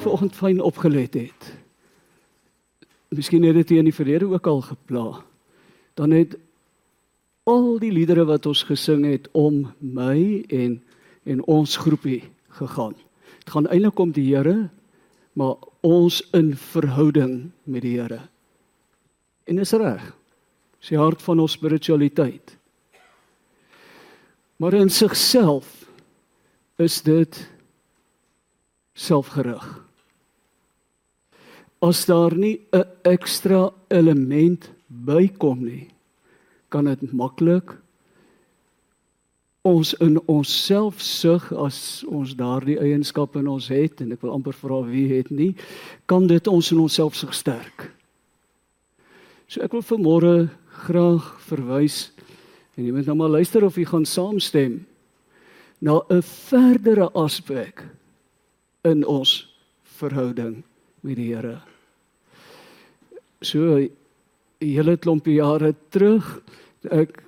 vanoggend fyn opgelet het. Miskien het dit in die verlede ook al gepla. Dan het al die liedere wat ons gesing het om my en en ons groepie gegaan. Dit gaan eintlik om die Here, maar ons in verhouding met die Here. En is reg. Dis die hart van ons spiritualiteit. Maar in sigself is dit selfgerig. As daar nie 'n ekstra element bykom nie, kan dit maklik ons in onsself sug as ons daardie eienskappe in ons het en ek wil amper vra wie het nie, kan dit ons in onsself sug sterk. So ek wil vanmôre graag verwys en jy moet nou maar luister of jy gaan saamstem na 'n verdere aspek in ons verhouding met die Here. So 'n hele klompie jare terug ek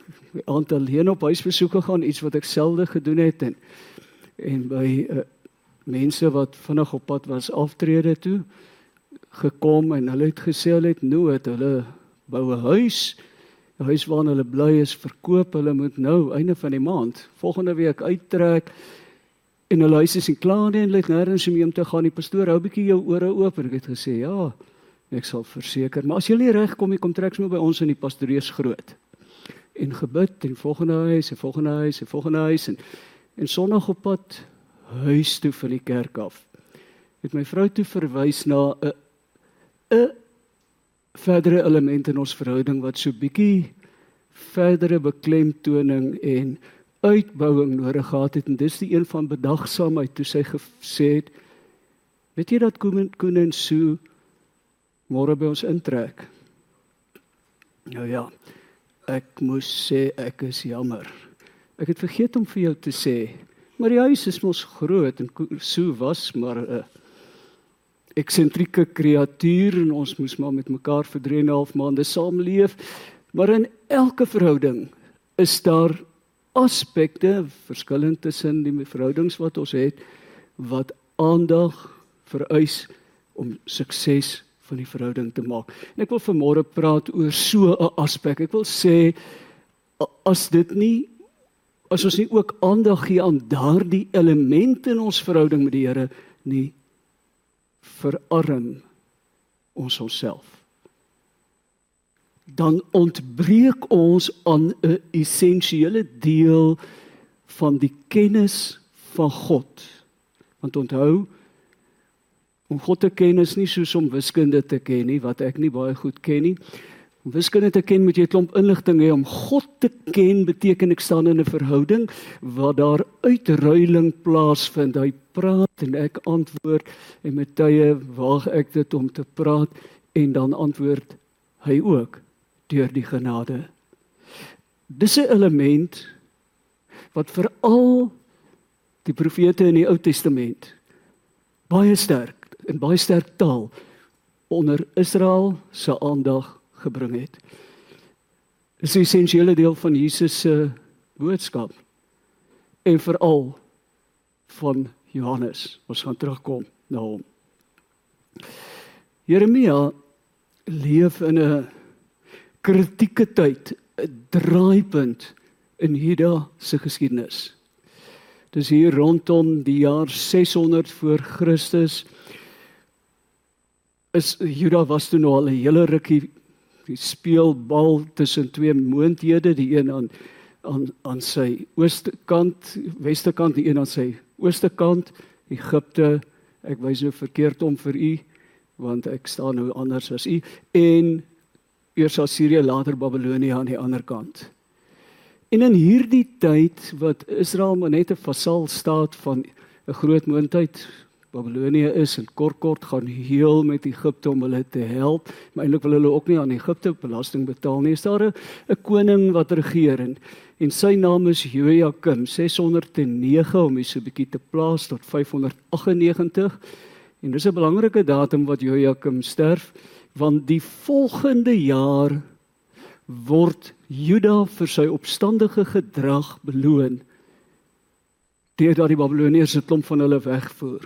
aantal alleen op huisbesoeke gaan iets wat ek selde gedoen het en en by uh, mense wat vinnig op pad was aftrede toe gekom en hulle het gesê hulle het nood hulle bou 'n huis 'n huis waarin hulle bly is verkoop hulle moet nou einde van die maand volgende week uittrek en hulle huis is nie klaar nie en hulle het nêrens om heen te gaan. Die pastoor hou bietjie jou ore oop en ek het gesê, "Ja, ek sal verseker, maar as jy nie reg kom nie, kom trek sommer by ons in die pastoreus groot." En gebid en volgende huis, en volgende huis, en volgende huis en en Sondag op pad huis toe vir die kerk af. Het my vrou toe verwys na 'n 'n verdere element in ons verhouding wat so bietjie verdere beklemtoning en uitbouing nodig gehad het en dis die een van bedagsaamheid toe sy gesê het weet jy dat Koen Koen en Sue môre by ons intrek? Nou ja ek moes sê ek is jammer. Ek het vergeet om vir jou te sê maar die huis is mos groot en Sue was maar 'n eksentrieke kreatuur en ons moes maar met mekaar vir 3 en 'n half maande saamleef. Maar in elke verhouding is daar aspekte verskillend tussen die verhoudings wat ons het wat aandag vereis om sukses van die verhouding te maak. En ek wil vanmôre praat oor so 'n aspek. Ek wil sê as dit nie as ons nie ook aandag gee aan daardie elemente in ons verhouding met die Here nie verarm ons onsself dan ontbreek ons aan 'n essensiële deel van die kennis van God. Want onthou om God te ken is nie soos om wiskunde te ken nie wat ek nie baie goed ken nie. Om wiskunde te ken moet jy 'n klomp inligting hê om God te ken beteken ek staan in 'n verhouding waar daar uitruiling plaasvind. Hy praat en ek antwoord en met tye waag ek dit om te praat en dan antwoord hy ook deur die genade. Dis 'n element wat veral die profete in die Ou Testament baie sterk en baie sterk taal onder Israel se aandag gebring het. Dis 'n essensiële deel van Jesus se boodskap en veral van Johannes. Ons gaan terugkom na hom. Jeremia leef in 'n kritieke tyd, 'n draaipunt in Juda se geskiedenis. Dis hier rondom die jaar 600 voor Christus. Is Juda was toe nou al 'n hele rukkie die speelbal tussen twee moondhede, die een aan aan aan sy ooste kant, weste kant, die een aan sy ooste kant, Egipte. Ek wys nou verkeerd om vir u want ek staan nou anders as u en eers Assirië later Babilonie aan die ander kant. En in hierdie tyd wat Israel maar net 'n vasal staat van 'n groot moondheid Babilonie is en kort kort gaan heel met Egipte om hulle te help, maar eintlik wil hulle ook nie aan Egipte belasting betaal nie. Is daar 'n koning wat regeer en, en sy naam is Joiakim 609 om hier so 'n bietjie te plaas tot 598. En dis 'n belangrike datum wat Joiakim sterf want die volgende jaar word Juda vir sy opstandige gedrag beloon deurdat die Babiloniërs 'n klomp van hulle wegvoer.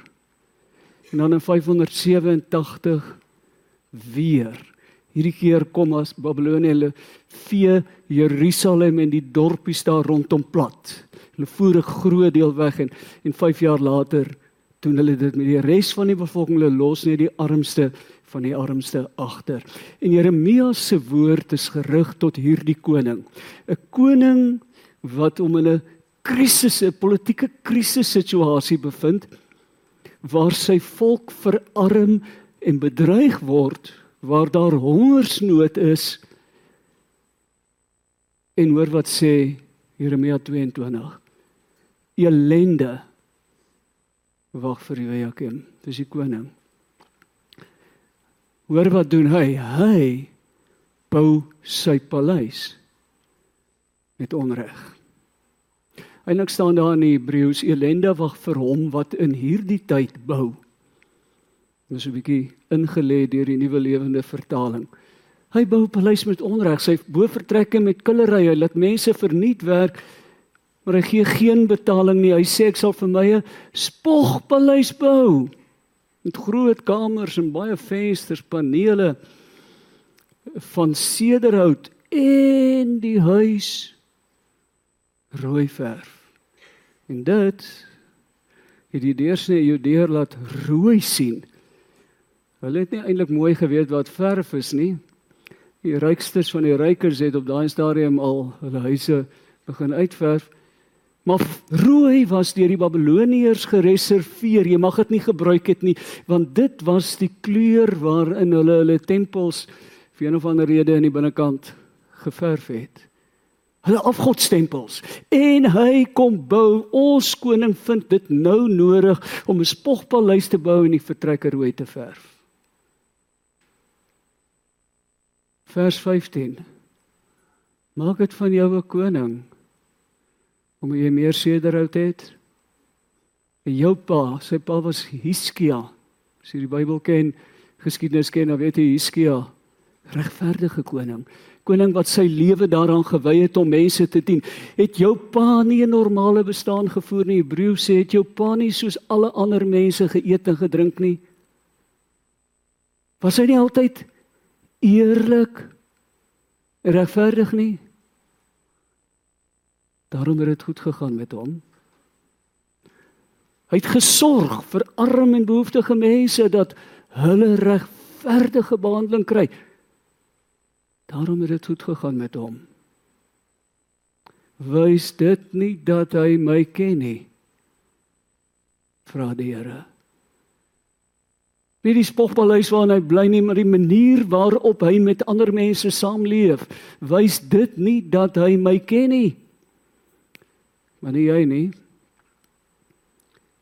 En dan in 587 weer. Hierdie keer kom as Babilonie hulle vee Jerusalem en die dorpies daar rondom plat. Hulle voer 'n groot deel weg en en 5 jaar later doen hulle dit met die res van die bevolking hulle los net die armste van die armste agter. En Jeremia se woord is gerig tot hierdie koning. 'n Koning wat om in 'n krisis, 'n politieke krisis situasie bevind waar sy volk verarm en bedreig word, waar daar hongersnood is. En hoor wat sê Jeremia 22. Elende wag vir Joachim, dis die koning. Hoor wat doen hy? Hy bou sy paleis met onreg. Eindelik staan daar in Hebreëus elende wag vir hom wat in hierdie tyd bou. Dis 'n bietjie ingelê deur die nuwe lewende vertaling. Hy bou paleis met onreg, sy bovertrekke met kullerye, laat mense verniet werk, maar hy gee geen betaling nie. Hy sê ek sal vir my 'n spogpaleis bou met groot kamers en baie vensters, panele van sederhout en die huis rooi verf. En dit het die deursnee Judeer laat rooi sien. Hulle het nie eintlik mooi geweet wat verf is nie. Die rykstes van die rykers het op daai stadium al hulle huise begin uitverf. Maar rooi was deur die Babiloniërs gereserveer. Jy mag dit nie gebruik het nie, want dit was die kleur waarin hulle hulle tempels vir een of ander rede in die binnekant geverf het. Hulle afgodstempels. En hy kom bou. Ons koning vind dit nou nodig om 'n spogpaleis te bou en die vertrekker rooi te verf. Vers 15. Maak dit van jou 'n koning omdat jy meer sederhout het. En jou pa, sy pa was Hiskia. As jy die Bybel ken, geskiedenis ken, dan weet jy Hiskia, regverdige koning. Koning wat sy lewe daaraan gewy het om mense te dien. Het jou pa nie 'n normale bestaan gevoer nie? Hebreëus sê het jou pa nie soos alle ander mense geëet en gedrink nie? Was hy nie altyd eerlik regverdig nie? Daarom het dit goed gegaan met hom. Hy het gesorg vir arm en behoeftige mense dat hulle regverdige behandeling kry. Daarom het dit goed gegaan met hom. Wys dit nie dat hy my ken nie? Vra die Here. Nie die spogpaleis waarin hy bly nie, maar die manier waarop hy met ander mense saamleef. Wys dit nie dat hy my ken nie? Maar nie jy nie.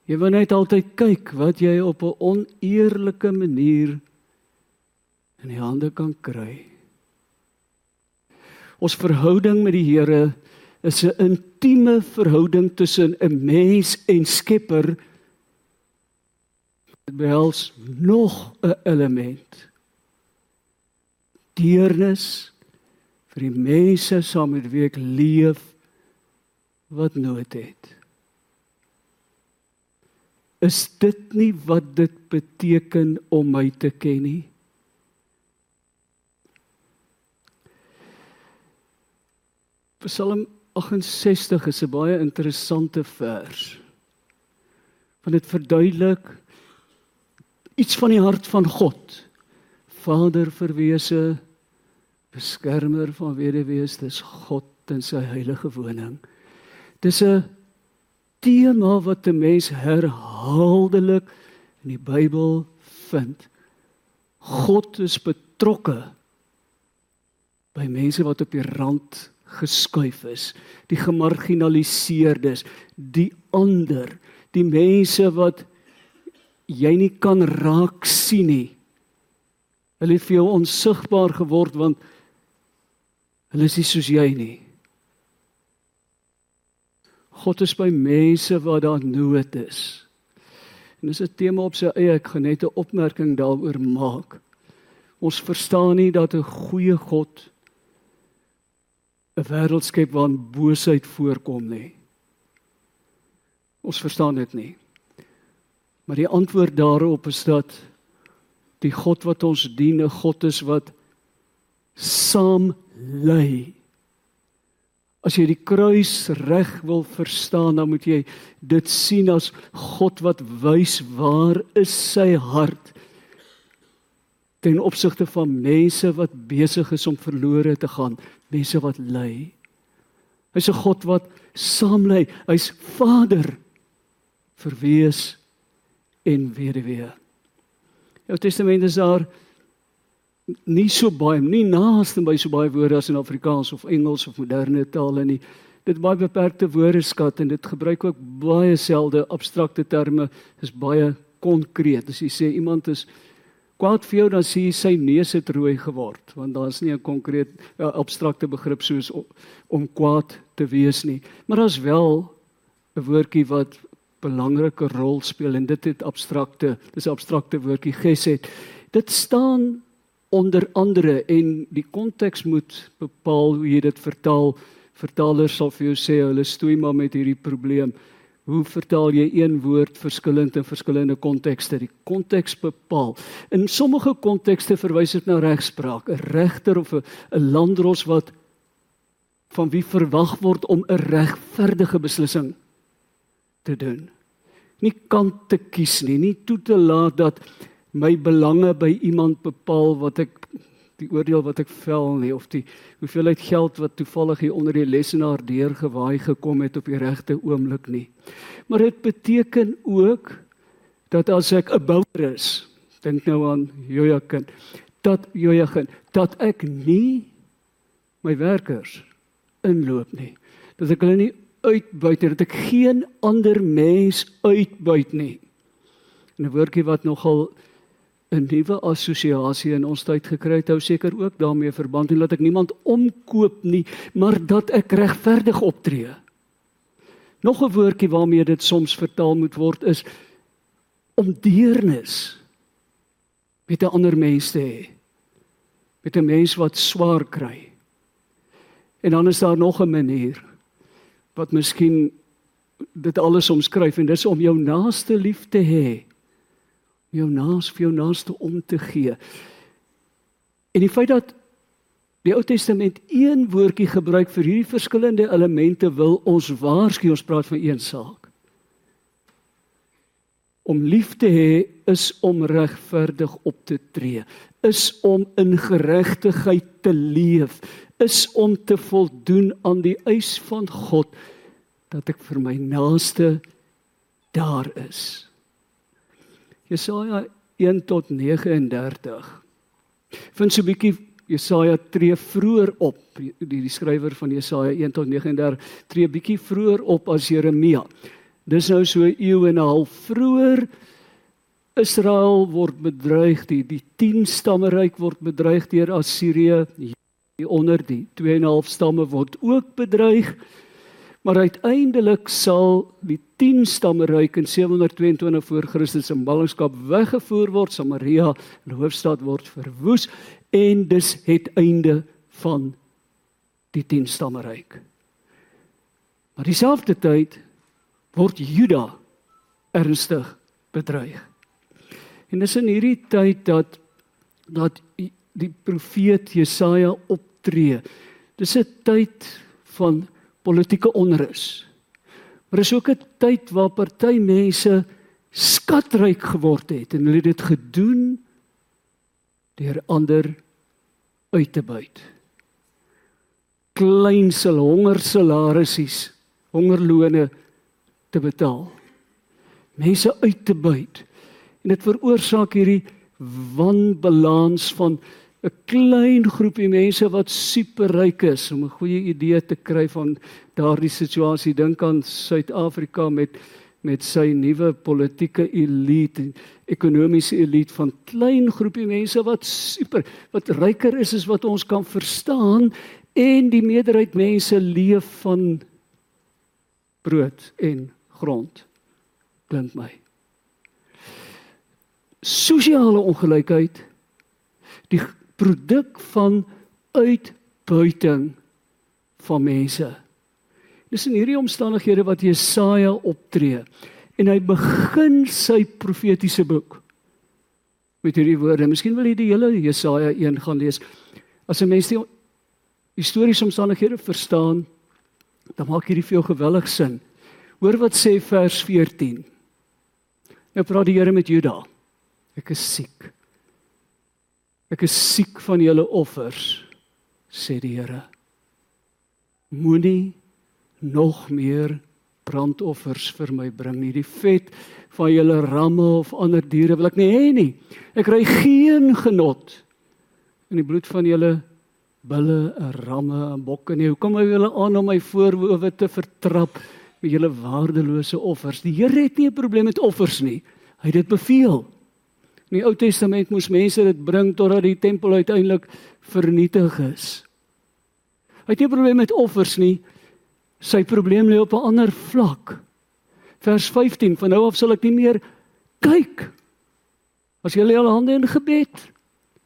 Jy wil net altyd kyk wat jy op 'n oneerlike manier in die hande kan kry. Ons verhouding met die Here is 'n intieme verhouding tussen 'n mens en Skepper. Dit behels nog 'n element. Deernis vir die mense saam met wie ek leef wat nood het. Is dit nie wat dit beteken om my te ken nie? Psalm 68 is 'n baie interessante vers. Want dit verduidelik iets van die hart van God. Vader verwese, beskermer van weduwees, dis God in sy heilige woning. Dis 'n tema wat 'n mens herhaaldelik in die Bybel vind. God is betrokke by mense wat op die rand geskuif is, die gemarginaliseerdes, die ander, die mense wat jy nie kan raak sien nie. Hulle het vir jou onsigbaar geword want hulle is nie soos jy nie. God is by mense waar daar nood is. En dis 'n tema op sy eie, ek gaan net 'n opmerking daaroor maak. Ons verstaan nie dat 'n goeie God 'n wêreld skep waarin boosheid voorkom nie. Ons verstaan dit nie. Maar die antwoord daarop is dat die God wat ons dien, 'n God is wat saam lei. As jy die kruis reg wil verstaan, dan moet jy dit sien as God wat wys waar is sy hart ten opsigte van mense wat besig is om verlore te gaan, mense wat ly. Hy's 'n God wat saamlei. Hy's Vader vir wees en weduwee. Jou Testament is daar nie so baie nie naaste by so baie woorde as in Afrikaans of Engels of moderne tale nie. Dit baie beperkte woordeskat en dit gebruik ook baie selde abstrakte terme. Dit is baie konkreet. As jy sê iemand is kwaad vir jou dan sê jy sy neus het rooi geword want daar's nie 'n konkreet uh, abstrakte begrip soos om, om kwaad te wees nie maar daar's wel 'n woordjie wat belangrike rol speel en dit het abstrakte dis 'n abstrakte woordjie geset dit staan onder andere en die konteks moet bepaal hoe jy dit vertaal vertalers sal vir jou sê hulle stoei maar met hierdie probleem Hoe vertaal jy een woord verskillend in verskillende kontekste? Die konteks bepaal. In sommige kontekste verwys dit na regspraak, 'n regter of 'n landdros wat van wie verwag word om 'n regverdige beslissing te doen. Nie kant te kies nie, nie toe te laat dat my belange by iemand bepaal wat ek die oordeel wat ek vel nie of die hoeveelheid geld wat toevallig hier onder die lesenaar deurgewaai gekom het op die regte oomblik nie. Maar dit beteken ook dat as ek 'n bouer is, dink nou aan Jojakin, dat Jojakin, dat ek nie my werkers inloop nie. Dat ek hulle nie uitbuit nie, dat ek geen ander mens uitbuit nie. 'n woordjie wat nogal 'n nuwe assosiasie in ons tyd gekry het, hou seker ook daarmee verband en laat ek niemand omkoop nie, maar dat ek regverdig optree. Nog 'n woordjie waarmee dit soms vertaal moet word is om deernis met 'n ander mens te hê. Met 'n mens wat swaar kry. En dan is daar nog 'n manier wat miskien dit alles omskryf en dis om jou naaste lief te hê jou naas vir jou naaste om te gee. En die feit dat die Ou Testament een woordjie gebruik vir hierdie verskillende elemente wil ons waarsku ons praat van een saak. Om lief te hê is om regverdig op te tree, is om in geregtigheid te leef, is om te voldoen aan die eis van God dat ek vir my naaste daar is. Jesaja 1 tot 39. Vind so 'n bietjie Jesaja tree vroeër op. Die, die skrywer van Jesaja 1 tot 39 tree bietjie vroeër op as Jeremia. Dis nou so 'n eeu en 'n half vroeër. Israel word bedreig, die die 10 stammeryk word bedreig deur Assirië. Die onder die 2 en 'n half stamme word ook bedreig. Maar uiteindelik sal die 10 stamme ryk in 722 voor Christus in ballingskap weggevoer word. Samaria, die hoofstad word verwoes en dis het einde van die 10 stamme ryk. Maar dieselfde tyd word Juda ernstig bedreig. En dis in hierdie tyd dat dat die profeet Jesaja optree. Dis 'n tyd van politieke onrus. Maar is ook 'n tyd waar party mense skatryk geword het en hulle het dit gedoen deur ander uit te buit. Kleinsel hongersalarisies, hongerlone te betaal. Mense uit te buit. En dit veroorsaak hierdie wanbalans van 'n klein groepie mense wat superryk is om 'n goeie idee te kry van daardie situasie. Dink aan Suid-Afrika met met sy nuwe politieke elite ekonomiese elite van klein groepie mense wat super wat ryker is as wat ons kan verstaan en die meerderheid mense leef van brood en grond. Klink my. Sosiale ongelykheid die produk van uitbuiting van mense. Dis in hierdie omstandighede wat Jesaja optree En hy begin sy profetiese boek met hierdie woorde. Miskien wil jy die hele Jesaja 1 gaan lees. As 'n mens die historiese omstandighede verstaan, dan maak hierdie vir jou geweldig sin. Hoor wat sê vers 14. Nou praat die Here met Juda. Ek is siek. Ek is siek van julle offers, sê die Here. Moenie nog meer brandoffers vir my bring nie. Die vet van julle ramme of ander diere wil ek nie hê nie. Ek kry geen genot in die bloed van julle bulle, ramme en bokke nie. Hoekom wil julle aan om my voorhoewe te vertrap met julle waardelose offers? Die Here het nie 'n probleem met offers nie. Hy het dit beveel. In die Ou Testament moes mense dit bring totdat die tempel uiteindelik vernietig is. Hy het nie 'n probleem met offers nie. Sy probleem lê op 'n ander vlak. Vers 15: Van nou af sal ek nie meer kyk as julle julle hande in gebed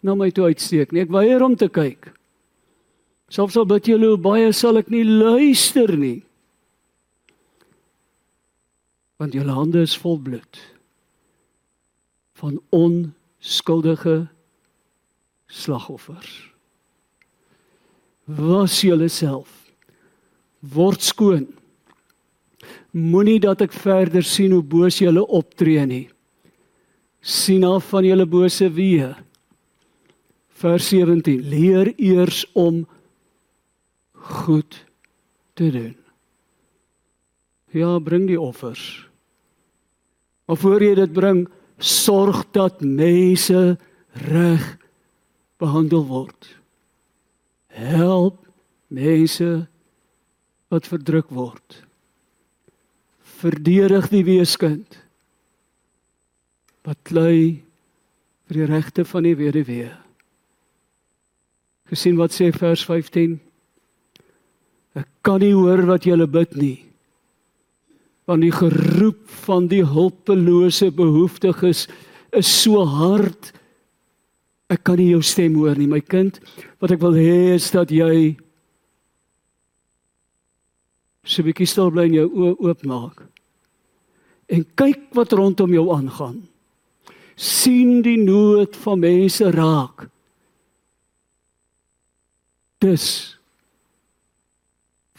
na my toe uitsteek nie. Ek weier om te kyk. Selfs al bid julle baie sal ek nie luister nie. Want julle hande is vol bloed van onskuldige slagoffers. Was julle self word skoon. Moenie dat ek verder sien hoe boos julle optree nie. sien af van julle bose weë. Vers 17: Leer eers om goed te doen. Ja, bring die offers. Maar voor jy dit bring, sorg dat mense reg behandel word. Help mense wat verdruk word. Verdedig die weeskind wat klei vir die regte van die weduwee. Gesien wat sê vers 15? Ek kan nie hoor wat jy bid nie. Want die geroep van die hulpelose behoeftiges is so hard. Ek kan nie jou stem hoor nie, my kind. Wat ek wil hê is dat jy so 'n bietjie stil bly en jou oë oopmaak. En kyk wat rondom jou aangaan. sien die nood van mense raak. Dis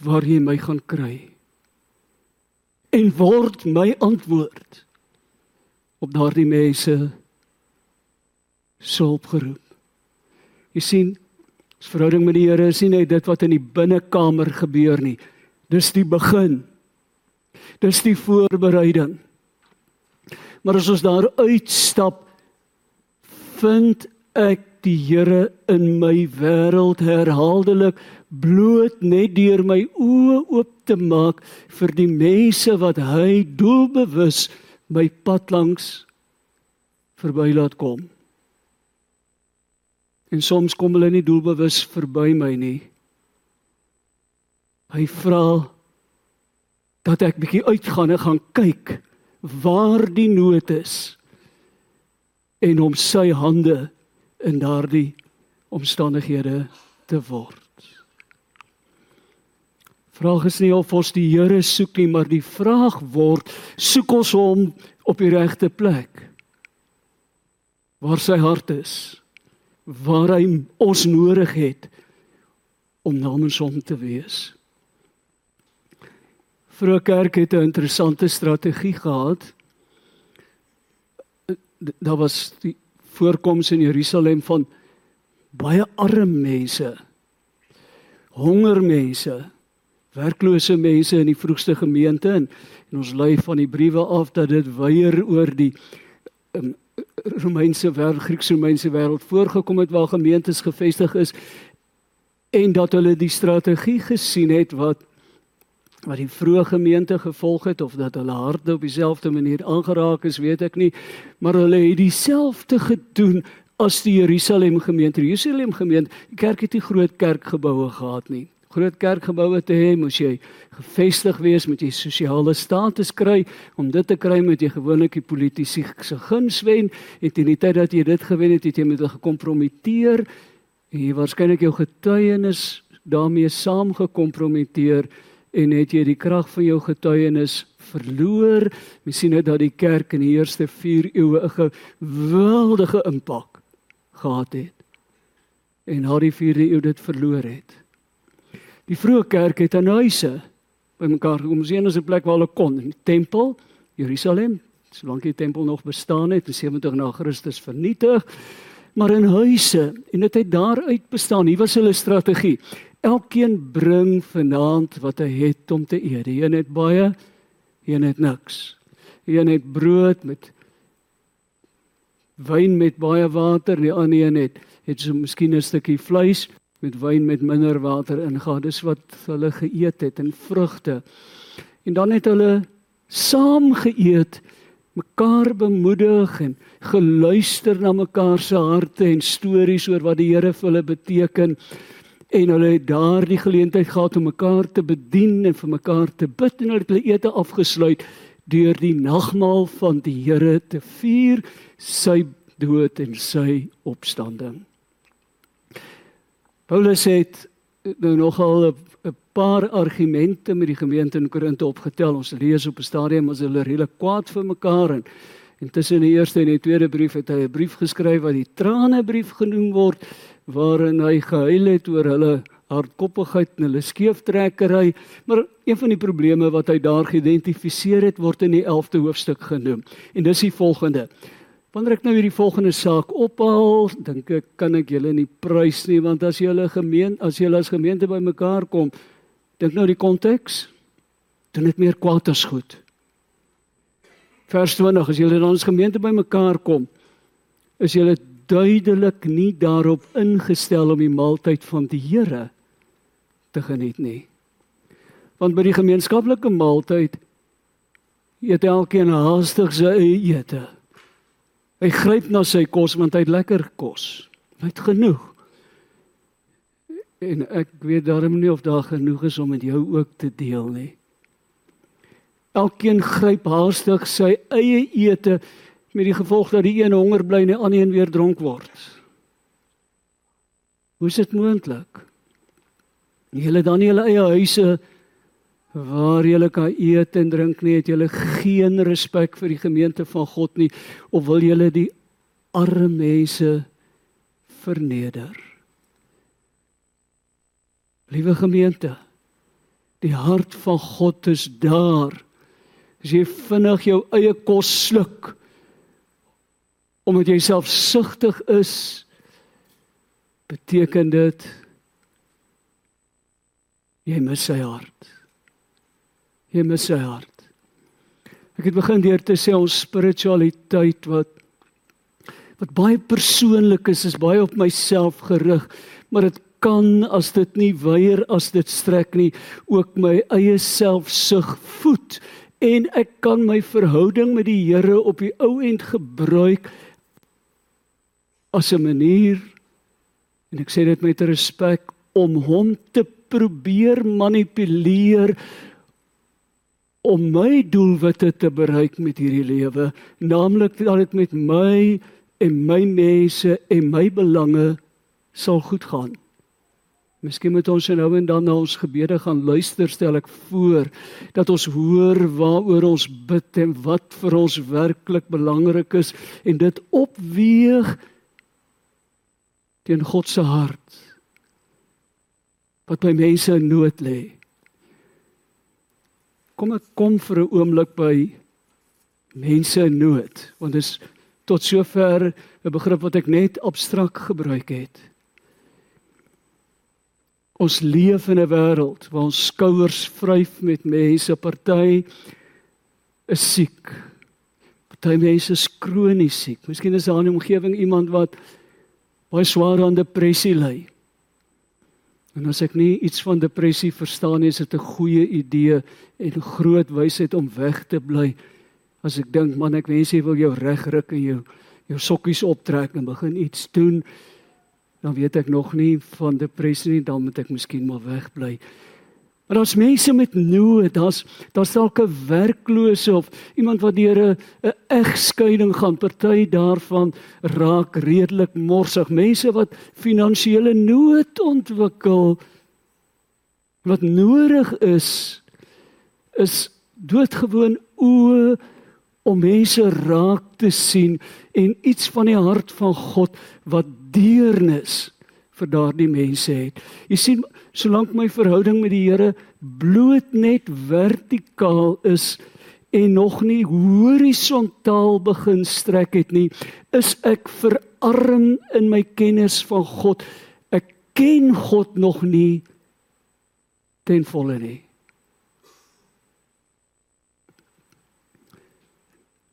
waar jy my gaan kry. En word my antwoord op daardie mense sulp geroep. Jy sien, ons verhouding met die Here is nie net dit wat in die binnekamer gebeur nie. Dis die begin. Dis die voorbereiding. Maar as ons daar uitstap, vind ek die Here in my wêreld herhaaldelik bloot net deur my oë oop te maak vir die mense wat hy doelbewus my pad langs verby laat kom. En soms kom hulle nie doelbewus verby my nie. Hy vra dat ek bietjie uitgaan en gaan kyk waar die nood is en om sy hande in daardie omstandighede te word. Vraag is nie of ons die Here soek nie, maar die vraag word, soek ons hom op die regte plek? Waar sy hart is, waar hy ons nodig het om namens hom te wees. Vroeger kerk het 'n interessante strategie gehad. Daar was die voorkoms in Jerusalem van baie arme mense. Honger mense, werklose mense in die vroegste gemeente en, en ons lei van die briewe af dat dit weier oor die um, Romeinse wêreld, Grieks-Romeinse wêreld voorgekom het waar gemeentes gevestig is en dat hulle die strategie gesien het wat wat die vroeë gemeente gevolg het of dat hulle harte op dieselfde manier aangeraak is, weet ek nie, maar hulle het dieselfde gedoen as die Jerusalem gemeente. Jerusalem gemeente, die kerk het nie groot kerkgeboue gehad nie. Groot kerkgeboue te hê, moes jy gevestig wees, moet jy sosiale status kry. Om dit te kry moet jy gewoonlik die politisie se guns wen. En teen die tyd dat jy dit gewen het, het jy met hulle gekompromiteer en jy waarskynlik jou getuienis daarmee saamgekompromiteer en het jy die krag van jou getuienis verloor. Ons sien dit dat die kerk in die eerste 4 eeue 'n geweldige impak gehad het. En na die 4de eeu dit verloor het. Die vroeë kerk het in huise bymekaar kom sien as 'n plek waar hulle kon, in die tempel, Jerusalem, solank die tempel nog bestaan het, in 70 na Christus vernietig, maar in huise en dit het daaruit bestaan. Hier was hulle strategie. Elkeen bring vanaand wat hy het om te eet. Een het baie, een het niks. Een het brood met wyn met baie water, die ander een het het so miskien 'n stukkie vleis met wyn met minder water ingaan. Dis wat hulle geëet het en vrugte. En dan het hulle saam geëet, mekaar bemoedig en geluister na mekaar se harte en stories oor wat die Here vir hulle beteken en hulle het daardie geleentheid gehad om mekaar te bedien en vir mekaar te bid en hulle het hulle ete afgesluit deur die nagmaal van die Here te vier sy dood en sy opstanding. Paulus het nou nogal 'n paar argumente met die gemeente in Korinthe opgetel. Ons lees op 'n stadium as hulle redelik kwaad vir mekaar en intussen in die eerste en die tweede brief het hy 'n brief geskryf wat die tranebrief genoem word waarin hy gehuil het oor hulle hardkoppigheid en hulle skeeftrekkery, maar een van die probleme wat hy daar geïdentifiseer het word in die 11de hoofstuk genoem. En dis die volgende. Wanneer ek nou hierdie volgende saak ophaal, dink ek kan ek julle nie prys nie want as julle gemeen as julle as gemeente bymekaar kom, dink nou die konteks, dan dit meer kwaad as goed. Vers 20, as julle dan as gemeente bymekaar kom, is julle duidelik nie daarop ingestel om die maaltyd van die Here te geniet nie. Want by die gemeenskaplike maaltyd eet elkeen haastig sy eie ete. Hy gryp na sy kos want hy het lekker kos. Hy het genoeg. En ek weet daarom nie of daar genoeg is om met jou ook te deel nie. Elkeen gryp haastig sy eie ete met die gevolg dat die een honger bly en die ander een weer dronk word. Hoe is dit moontlik? Julle dan julle eie huise waar julle kan eet en drink nie, het julle geen respek vir die gemeente van God nie of wil julle die arme mense verneder? Liewe gemeente, die hart van God is daar. As jy vinnig jou eie kos sluk, omdat jy selfsugtig is beteken dit jy mis sy hart. Jy mis sy hart. Ek het begin deur te sê ons spiritualiteit wat wat baie persoonlik is is baie op myself gerig maar dit kan as dit nie weier as dit strek nie ook my eie selfsug voed. En ek kan my verhouding met die Here op die ou end gebruik as 'n manier en ek sê dit met respek om hom te probeer manipuleer om my doelwitte te bereik met hierdie lewe, naamlik dat dit met my en my mense en my belange sal goed gaan. Miskien moet ons nou en dan na ons gebede gaan luister, stel ek voor, dat ons hoor waaroor ons bid en wat vir ons werklik belangrik is en dit opweeg teen God se hart wat by mense in nood lê. Kom ek kom vir 'n oomblik by mense in nood want dit is tot sover 'n begrip wat ek net abstrakt gebruik het. Ons leef in 'n wêreld waar ons skouers vryf met mense party is siek. Party mense is kronies siek. Miskien is daar in die omgewing iemand wat baie swaar aan depressie ly. En as ek nie iets van depressie verstaan nie, is dit 'n goeie idee en groot wysheid om weg te bly. As ek dink man, ek wens jy wil jou regruk en jou jou sokkies optrek en begin iets doen, dan weet ek nog nie van depressie nie, dan moet ek miskien maar wegbly. Maar daar's mense met nood, daar's daar's dalk 'n werklose of iemand wat deur 'n egskeiding gaan. Party daarvan raak redelik morsig. Mense wat finansiële nood ontwikkel wat nodig is is doodgewoon oë om mense raak te sien en iets van die hart van God wat deernis vir daardie mense het. Jy sien, solank my verhouding met die Here bloot net vertikaal is en nog nie horisontaal begin strek het nie, is ek verarm in my kennis van God. Ek ken God nog nie ten volle nie.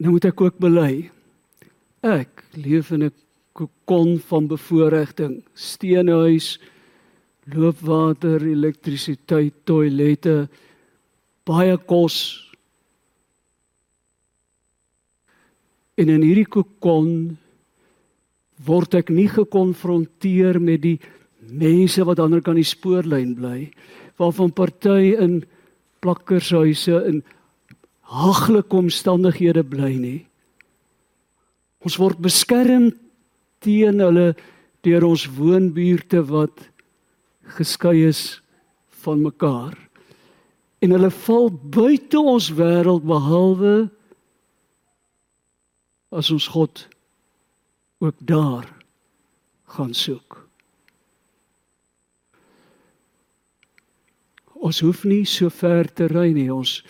Nou moet ek ook bely. Ek leef in 'n kokon van bevoordiging, steenhuis, loopwater, elektrisiteit, toilette, baie kos. En in hierdie kokon word ek nie gekonfronteer met die mense wat ander kant die spoorlyn bly, waarvan party in plakkershuise in haglike omstandighede bly nie. Ons word beskerm teen hulle deur ons woonbuurte wat geskei is van mekaar. En hulle val buite ons wêreld behalwe as ons God ook daar gaan soek. Ons hoef nie so ver te ry nie. Ons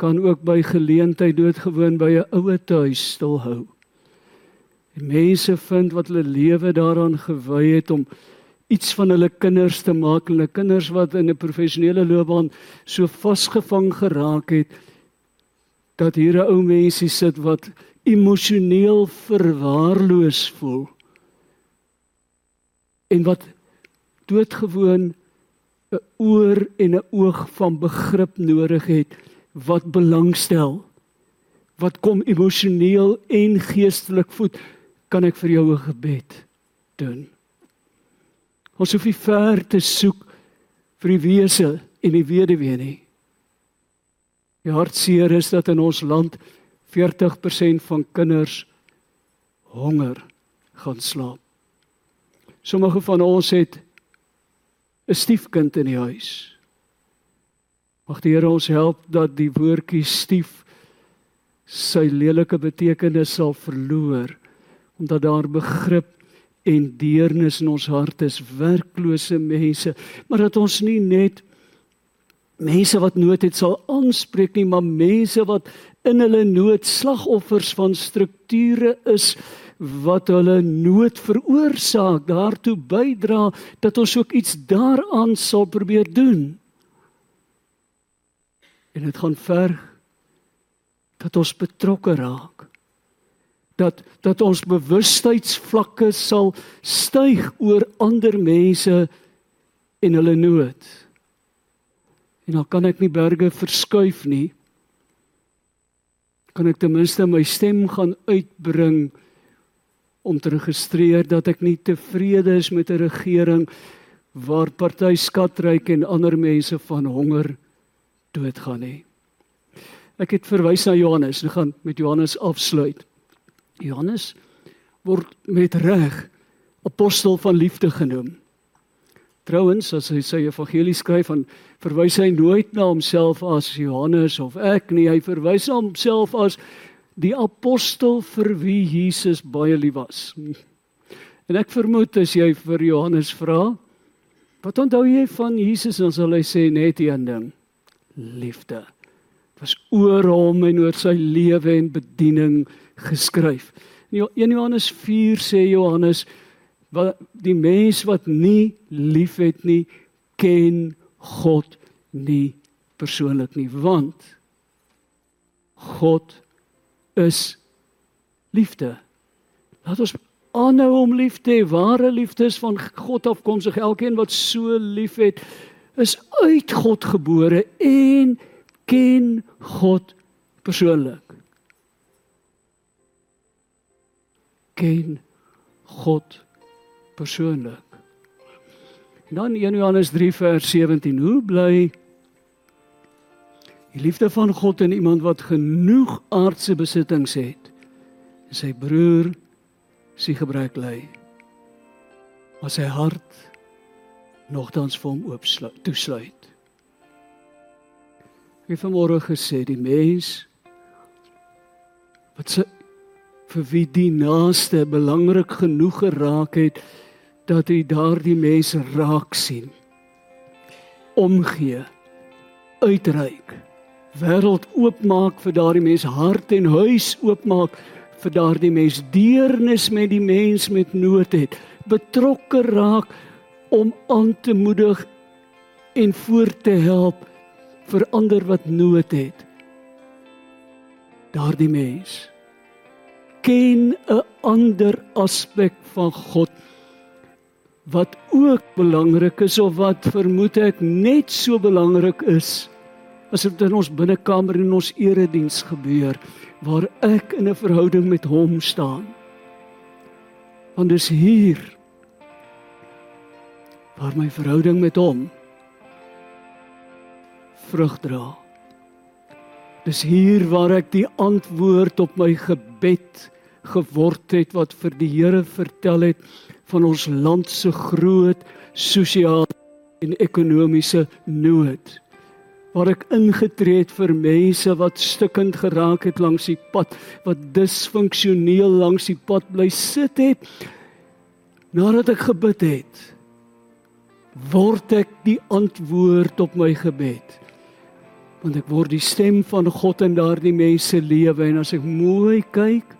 kan ook by geleentheid doodgewoon by 'n ouer huis stilhou. En mense vind wat hulle lewe daaraan gewy het om iets van hulle kinders te maak, hulle kinders wat in 'n professionele loopbaan so vasgevang geraak het dat hier 'n ou mensie sit wat emosioneel verwaarloos voel en wat doodgewoon 'n oor en 'n oog van begrip nodig het wat belangstel wat kom emosioneel en geestelik voed kan ek vir jou 'n gebed doen. Ons hoef nie ver te soek vir die wese en die weduwee nie. Die hartseer is dat in ons land 40% van kinders honger gaan slaap. Sommige van ons het 'n stiefkind in die huis. Mag die Here ons help dat die woordjie stief sy lelike betekenis sal verloor omdat daar begrip en deernis in ons hart is werklose mense maar dat ons nie net mense wat nood het sal aanspreek nie maar mense wat in hulle nood slagoffers van strukture is wat hulle nood veroorsaak daartoe bydra dat ons ook iets daaraan sal probeer doen. En dit gaan ver dat ons betrokke raak dat dat ons bewustheidsvlakke sal styg oor ander mense en hulle nood. En dan kan ek nie berge verskuif nie. Kan ek ten minste my stem gaan uitbring om te registreer dat ek nie tevrede is met 'n regering waar party skatryk en ander mense van honger doodgaan nie. Ek het verwys na Johannes, ek gaan met Johannes afsluit. Johannes word met reg apostel van liefde genoem. Trouwens, as hy sy evangelie skryf, dan verwys hy nooit na homself as Johannes of ek nie, hy verwys na homself as die apostel vir wie Jesus baie lief was. En ek vermoed as jy vir Johannes vra, wat onthou jy van Jesus, dan sal hy sê net een ding: liefde. Dit was oor hom en oor sy lewe en bediening geskryf. In 1 Johannes 4 sê Johannes wat die mens wat nie liefhet nie ken God nie persoonlik nie want God is liefde. Laat ons aanhou om lief te hê. Ware liefde is van God afkomstig. Elkeen wat so liefhet is uit God gebore en ken God persoonlik. Ken God persoonlik. En dan 1 Johannes 3 vers 17. Hoe bly die liefde van God in iemand wat genoeg aardse besittings het en sy broer sy gebrek ly. Maar sy hart nogtans vir hom oop toesluit. Ek het vanmôre gesê die mens wat se vir wie die naaste belangrik genoeg geraak het dat hy daardie mense raak sien. Omgee uitreik wêreld oopmaak vir daardie mense hart en huis oopmaak vir daardie mense deernis met die mens met nood het betrokke raak om aan te moedig en voor te help vir ander wat nood het. Daardie mens ken 'n ander aspek van God wat ook belangrik is of wat vermoed ek net so belangrik is as dit in ons binnekamer en ons erediens gebeur waar ek in 'n verhouding met hom staan. Want dis hier waar my verhouding met hom vrug dra. Dis hier waar ek die antwoord op my gebed geword het wat vir die Here vertel het van ons land se groot sosiale en ekonomiese nood. Waar ek ingetree het vir mense wat stukkend geraak het langs die pad wat disfunksioneel langs die pad bly sit het nadat ek gebid het word ek die antwoord op my gebed. Want ek word die stem van God in daardie mense lewe en as ek mooi kyk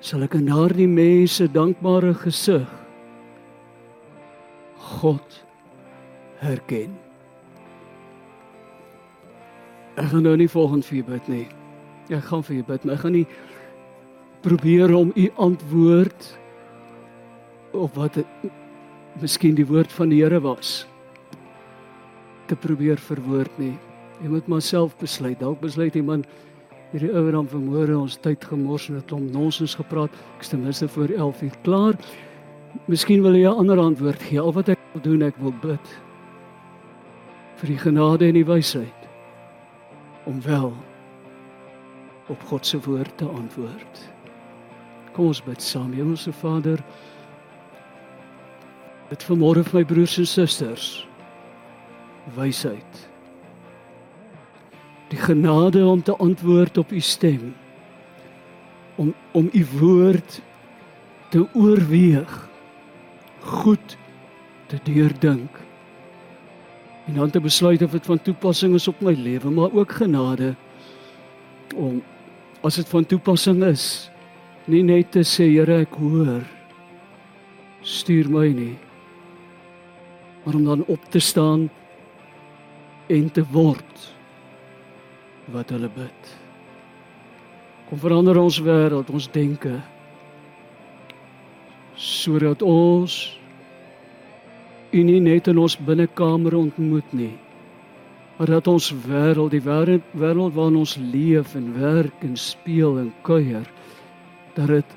sal ek in daardie mense dankbare gesig God herken. Ek gaan nou nie volgens vir bid nie. Ek gaan vir bid, maar ek gaan nie probeer om u antwoord op wat het, miskien die woord van die Here was te probeer verwoord nie. Jy moet maar self besluit. Dalk besluit iemand hierdie ouer dan vermoere ons tyd gemors en het om nonsens gepraat. Ek is ten minste voor 11 uur klaar. Miskien wil jy 'n ander antwoord gee. Al wat ek wil doen, ek wil bid vir die genade en die wysheid om wel op God se woord te antwoord. Kom ons bid saam. Hemelse Vader, dit vanmôre vir my broers en susters wysheid die genade om te antwoord op u stem om om u woord te oorweeg goed te deurdink en dan te besluit of dit van toepassing is op my lewe maar ook genade om as dit van toepassing is nie net te sê Here ek hoor stuur my nie maar om dan op te staan en te word wat hulle bid. Kom verander ons wêreld, ons denke sodat ons u nie net in ons binnekamer ontmoet nie, maar dat ons wêreld, die wêreld wêreld waarin ons leef en werk en speel en kuier, dat dit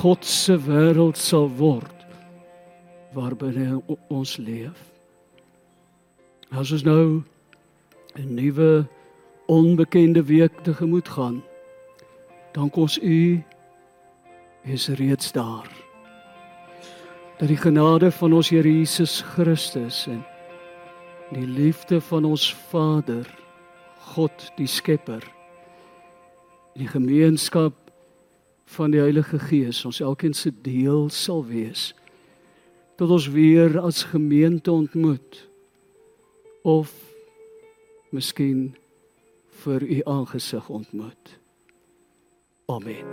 God se wêreld sal word waarbinne ons leef. As ons nou 'n nuwe onbekende week te gemoed gaan. Dank ons U is reeds daar. Dat die genade van ons Here Jesus Christus en die liefde van ons Vader, God die Skepper, die gemeenskap van die Heilige Gees ons elkeen se deel sal wees tot ons weer as gemeente ontmoet of miskien vir u aangesig ontmoet. Amen.